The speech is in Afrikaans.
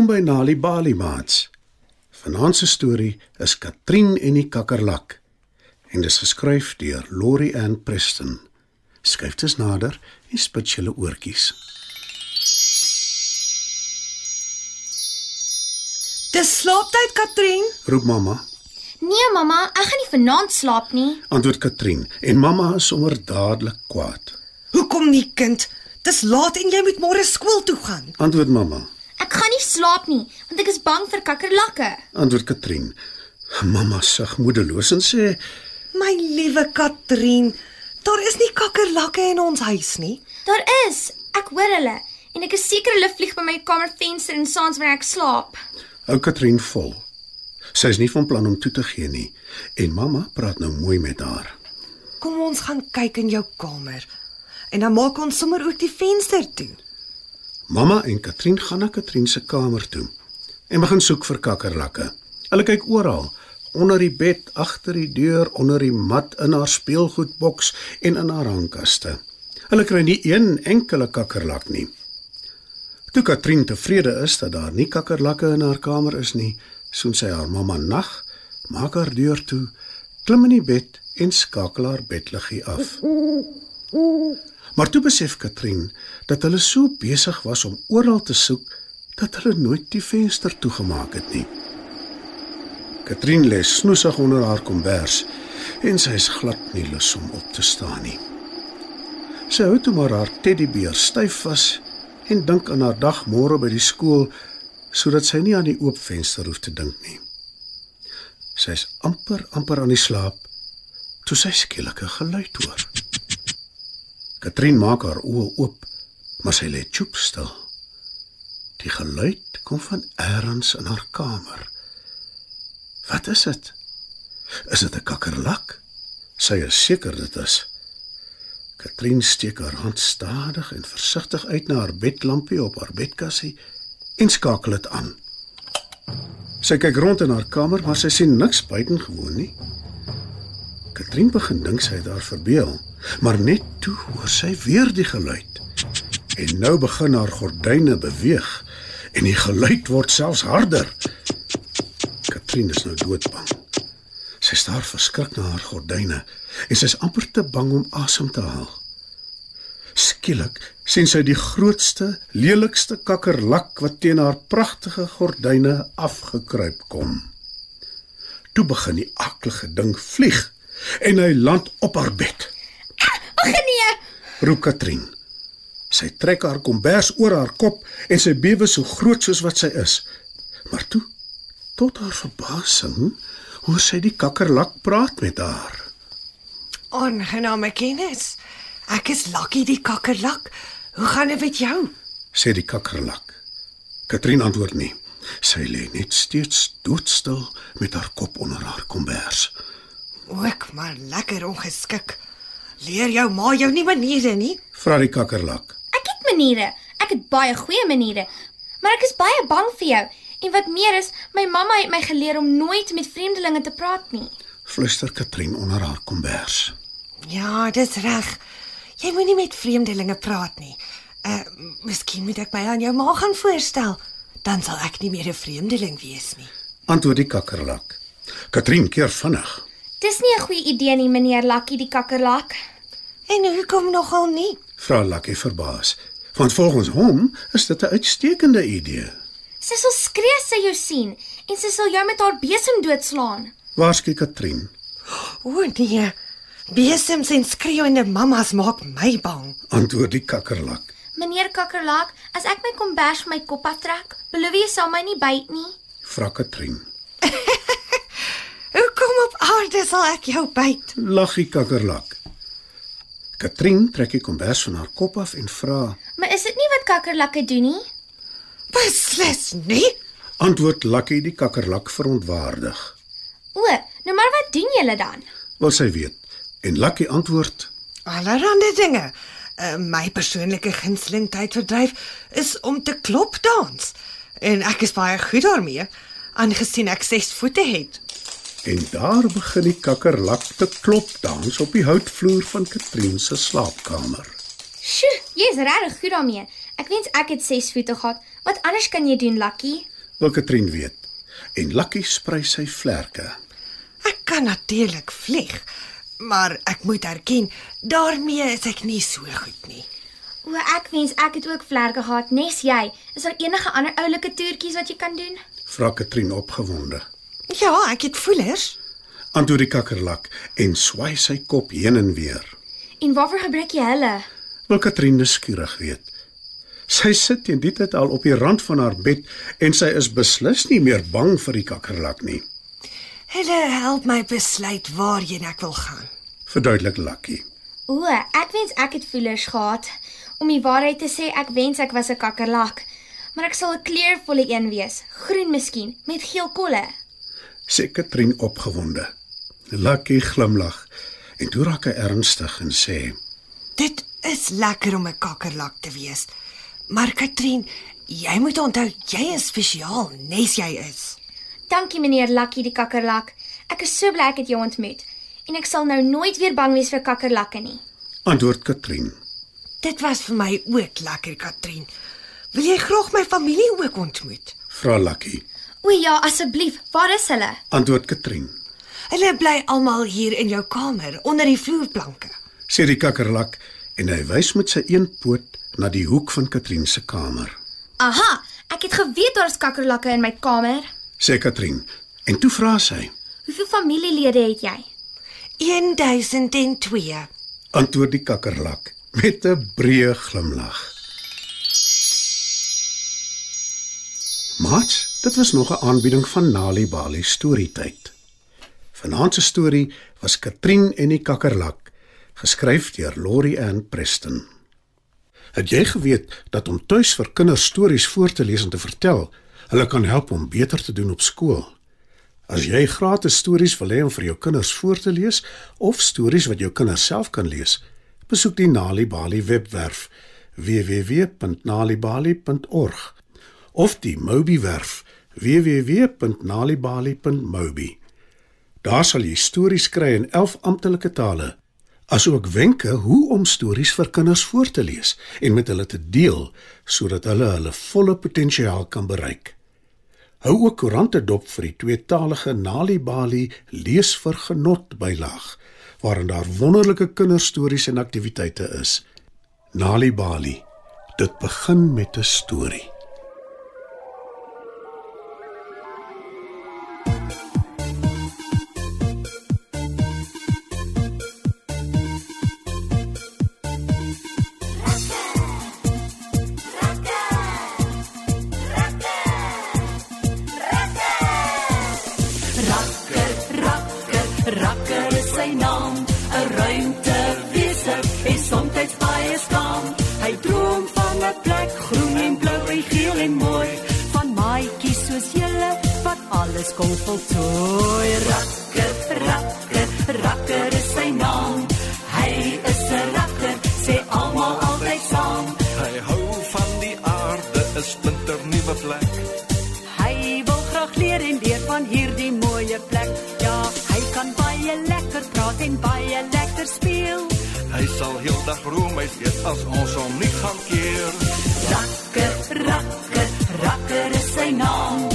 Welkom by Nali Bali Mats. Vanaand se storie is Katrien en die kakkerlak en dis geskryf deur Lori Ann Preston. Skryf dit nader en spit julle oortjies. Dis slaaptyd, Katrien. Roep mamma, Nee mamma, ek gaan nie vanaand slaap nie. antwoord Katrien en mamma is sommer dadelik kwaad. Hoekom nie, kind? Dis laat en jy moet môre skool toe gaan. Antwoord mamma, nie slaap nie, want ek is bang vir kakkerlakke. antwoord Katrien. Mamma sug moedeloos en sê, My liewe Katrien, daar is nie kakkerlakke in ons huis nie. Daar is. Ek hoor hulle en ek is seker hulle vlieg by my kamervenster en saans wanneer ek slaap. hou Katrien vol. Sy is nie van plan om toe te gee nie en mamma praat nou mooi met haar. Kom ons gaan kyk in jou kamer. En dan maak ons sommer ook die venster toe. Mamma en Katrien gaan na Katrien se kamer toe en begin soek vir kakkerlakke. Hulle kyk oral, onder die bed, agter die deur, onder die mat, in haar speelgoedboks en in haar hangkaste. Hulle kry nie een enkele kakkerlak nie. Toe Katrien tevrede is dat daar nie kakkerlakke in haar kamer is nie, soen sy haar mamma nag, maak haar deur toe, klim in die bed en skakel haar bedliggie af. Maar toe besef Katrien dat hulle so besig was om oral te soek dat hulle nooit die venster toegemaak het nie. Katrien lê snoesig onder haar kombers en sy is glad nie lus om op te staan nie. Sy hou toe maar haar teddybeer styf vas en dink aan haar dag môre by die skool sodat sy nie aan die oop venster hoef te dink nie. Sy is amper amper aan die slaap toe sy skielik 'n geluid hoor. Katrien maak haar oë oop, maar sy lê choop stil. Die geluid kom van elders in haar kamer. Wat is dit? Is dit 'n kakkerlak? Sy is seker dit is. Katrien steek haar hand stadig en versigtig uit na haar bedlampie op haar bedkassie en skakel dit aan. Sy kyk rond in haar kamer, maar sy sien niks buitengewoon nie. Katrien begin dink sy het haar verbeel, maar net toe hoor sy weer die geluid. En nou begin haar gordyne beweeg en die geluid word selfs harder. Katrien is nou doodbang. Sy staar verskrik na haar gordyne en sy is amper te bang om asem te haal. Skielik sien sy die grootste, lelikste kakkerlak wat teen haar pragtige gordyne afgekruip kom. Toe begin die aaklige ding vlieg en hy land op haar bed. Ag nee. Roep Katrien. Sy trek haar kombers oor haar kop en sy bewe so groot soos wat sy is. Maar toe, tot haar verbasing, hoor sy die kakkerlak praat met haar. Aangename kennis. Ek is Lucky die kakkerlak. Hoe gaan dit met jou? sê die kakkerlak. Katrien antwoord nie. Sy lê net steeds doodstil met haar kop onder haar kombers. Ook maar lekker ongeskik. Leer jou ma jou nie maniere nie. Vra die kakkerlak. Ek het maniere. Ek het baie goeie maniere. Maar ek is baie bang vir jou. En wat meer is, my mamma het my geleer om nooit met vreemdelinge te praat nie. Fluister Katrien onder haar kombers. Ja, dis reg. Jy moenie met vreemdelinge praat nie. Uh, miskien moet ek my aan jou ma gaan voorstel. Dan sal ek nie meer 'n vreemdeling wees nie. Antwoord die kakkerlak. Katrien keer vinnig. Dis nie 'n goeie idee nie, meneer Lucky die kakkerlak. En hoekom nogal nie? Vra Lucky verbaas. Want volgens hom is dit 'n uitstekende idee. Sy sal skree as sy jou sien en sy sal jou met haar besem doodslaan. Waarskynlik Katrien. O nee. Besems en skreeuende mammas maak my bang. Antwoord die kakkerlak. Meneer kakkerlak, as ek my kombers van my kop aftrek, beloof jy sal my nie byt nie. Vra Katrien. Hoekom op aarde sal ek jou byt? Lag die kakkerlak. Katrien trek die kombers van haar kop af en vra: Maar is dit nie wat kakkerlakke doen nie? Beslis nie. Antwoord Lucky die kakkerlak verontwaardig. O, nou maar wat doen julle dan? Wil sy weet. En Lucky antwoord: Allerhande dinge. Uh, my persoonlike gunsteling tydverdryf is om te klop dans. En ek is baie goed daarmee, aangesien ek 6 voete het. En daar begin die kakkerlak te klop dans op die houtvloer van Katrien se slaapkamer. Sjoe, jy's regtig goed daarmee. Ek wens ek het 6 voete gehad. Wat anders kan jy doen, Lucky? Wil Katrien weet. En Lucky sprei sy vlerke. Ek kan natuurlik vlieg, maar ek moet erken, daarmee is ek nie so goed nie. O, ek wens ek het ook vlerke gehad, nes jy. Is daar enige ander oulike toertjies wat jy kan doen? Vra Katrien opgewonde. Ja, ek het voelers. Antwoord die kakkerlak en swai sy kop heen en weer. En waarvoor gebruik jy hulle? Wil Katrien nuuskierig weet. Sy sit teen die tyd al op die rand van haar bed en sy is beslis nie meer bang vir die kakkerlak nie. Hulle help my besluit waarheen ek wil gaan. Verduidelik Lucky. O, ek wens ek het voelers gehad. Om die waarheid te sê, ek wens ek was 'n kakkerlak. Maar ek sal 'n kleurvolle een wees, groen miskien, met geel kolle. Sê Katrien opgewonde. Lucky glimlag en toe raak hy ernstig en sê: Dit is lekker om 'n kakkerlak te wees. Maar Katrien, jy moet onthou jy is spesiaal, nes jy is. Dankie meneer Lucky die kakkerlak. Ek is so bly ek het jou ontmoet. En ek sal nou nooit weer bang wees vir kakkerlakke nie. Antwoord Katrien. Dit was vir my ook lekker, Katrien. Wil jy graag my familie ook ontmoet? Vra Lucky. O ja, asseblief, waar is hulle? Antwoord Katrien. Hulle bly almal hier in jou kamer onder die vloerplanke. Sê die kakkerlak en hy wys met sy een poot na die hoek van Katrien se kamer. Aha, ek het geweet daar's kakkerlakke in my kamer. Sê Katrien en toe vra sy: Hoeveel familielede het jy? 1002. Antwoord die kakkerlak met 'n breë glimlag. Mats, dit was nog 'n aanbieding van Nali Bali Storytyd. Vanaand se storie was Katrien en die kakkerlak, geskryf deur Laurie Ann Preston. Het jy geweet dat om tuis vir kinders stories voor te lees en te vertel, hulle kan help om beter te doen op skool? As jy gratis stories wil hê om vir jou kinders voor te lees of stories wat jou kinders self kan lees, besoek die Nali Bali webwerf www.nalibali.org of die Mobi werf www.nalibali.mobi. Daar sal jy stories kry in 11 amptelike tale, asook wenke hoe om stories vir kinders voor te lees en met hulle te deel sodat hulle hulle volle potensiaal kan bereik. Hou ook koerante dop vir die tweetalige Nali Bali lees vir genot bylaag waarin daar wonderlike kinderstories en aktiwiteite is. Nali Bali. Dit begin met 'n storie. En geel en mooi, van maatjies soos julle wat alles kom voltooi. Rakker, rakker, rakker is sy naam. Hy is 'n rakker, sê almal altyd saam. Hy hou van die aarde, 'n splinter nuwe plek. Hy wil graag leer en leer van hierdie mooie plek. Ja, hy kan baie lekker praat en baie lekker speel. Hy sal heeldag roem hy eet as ons hom nie gaan keer. going on.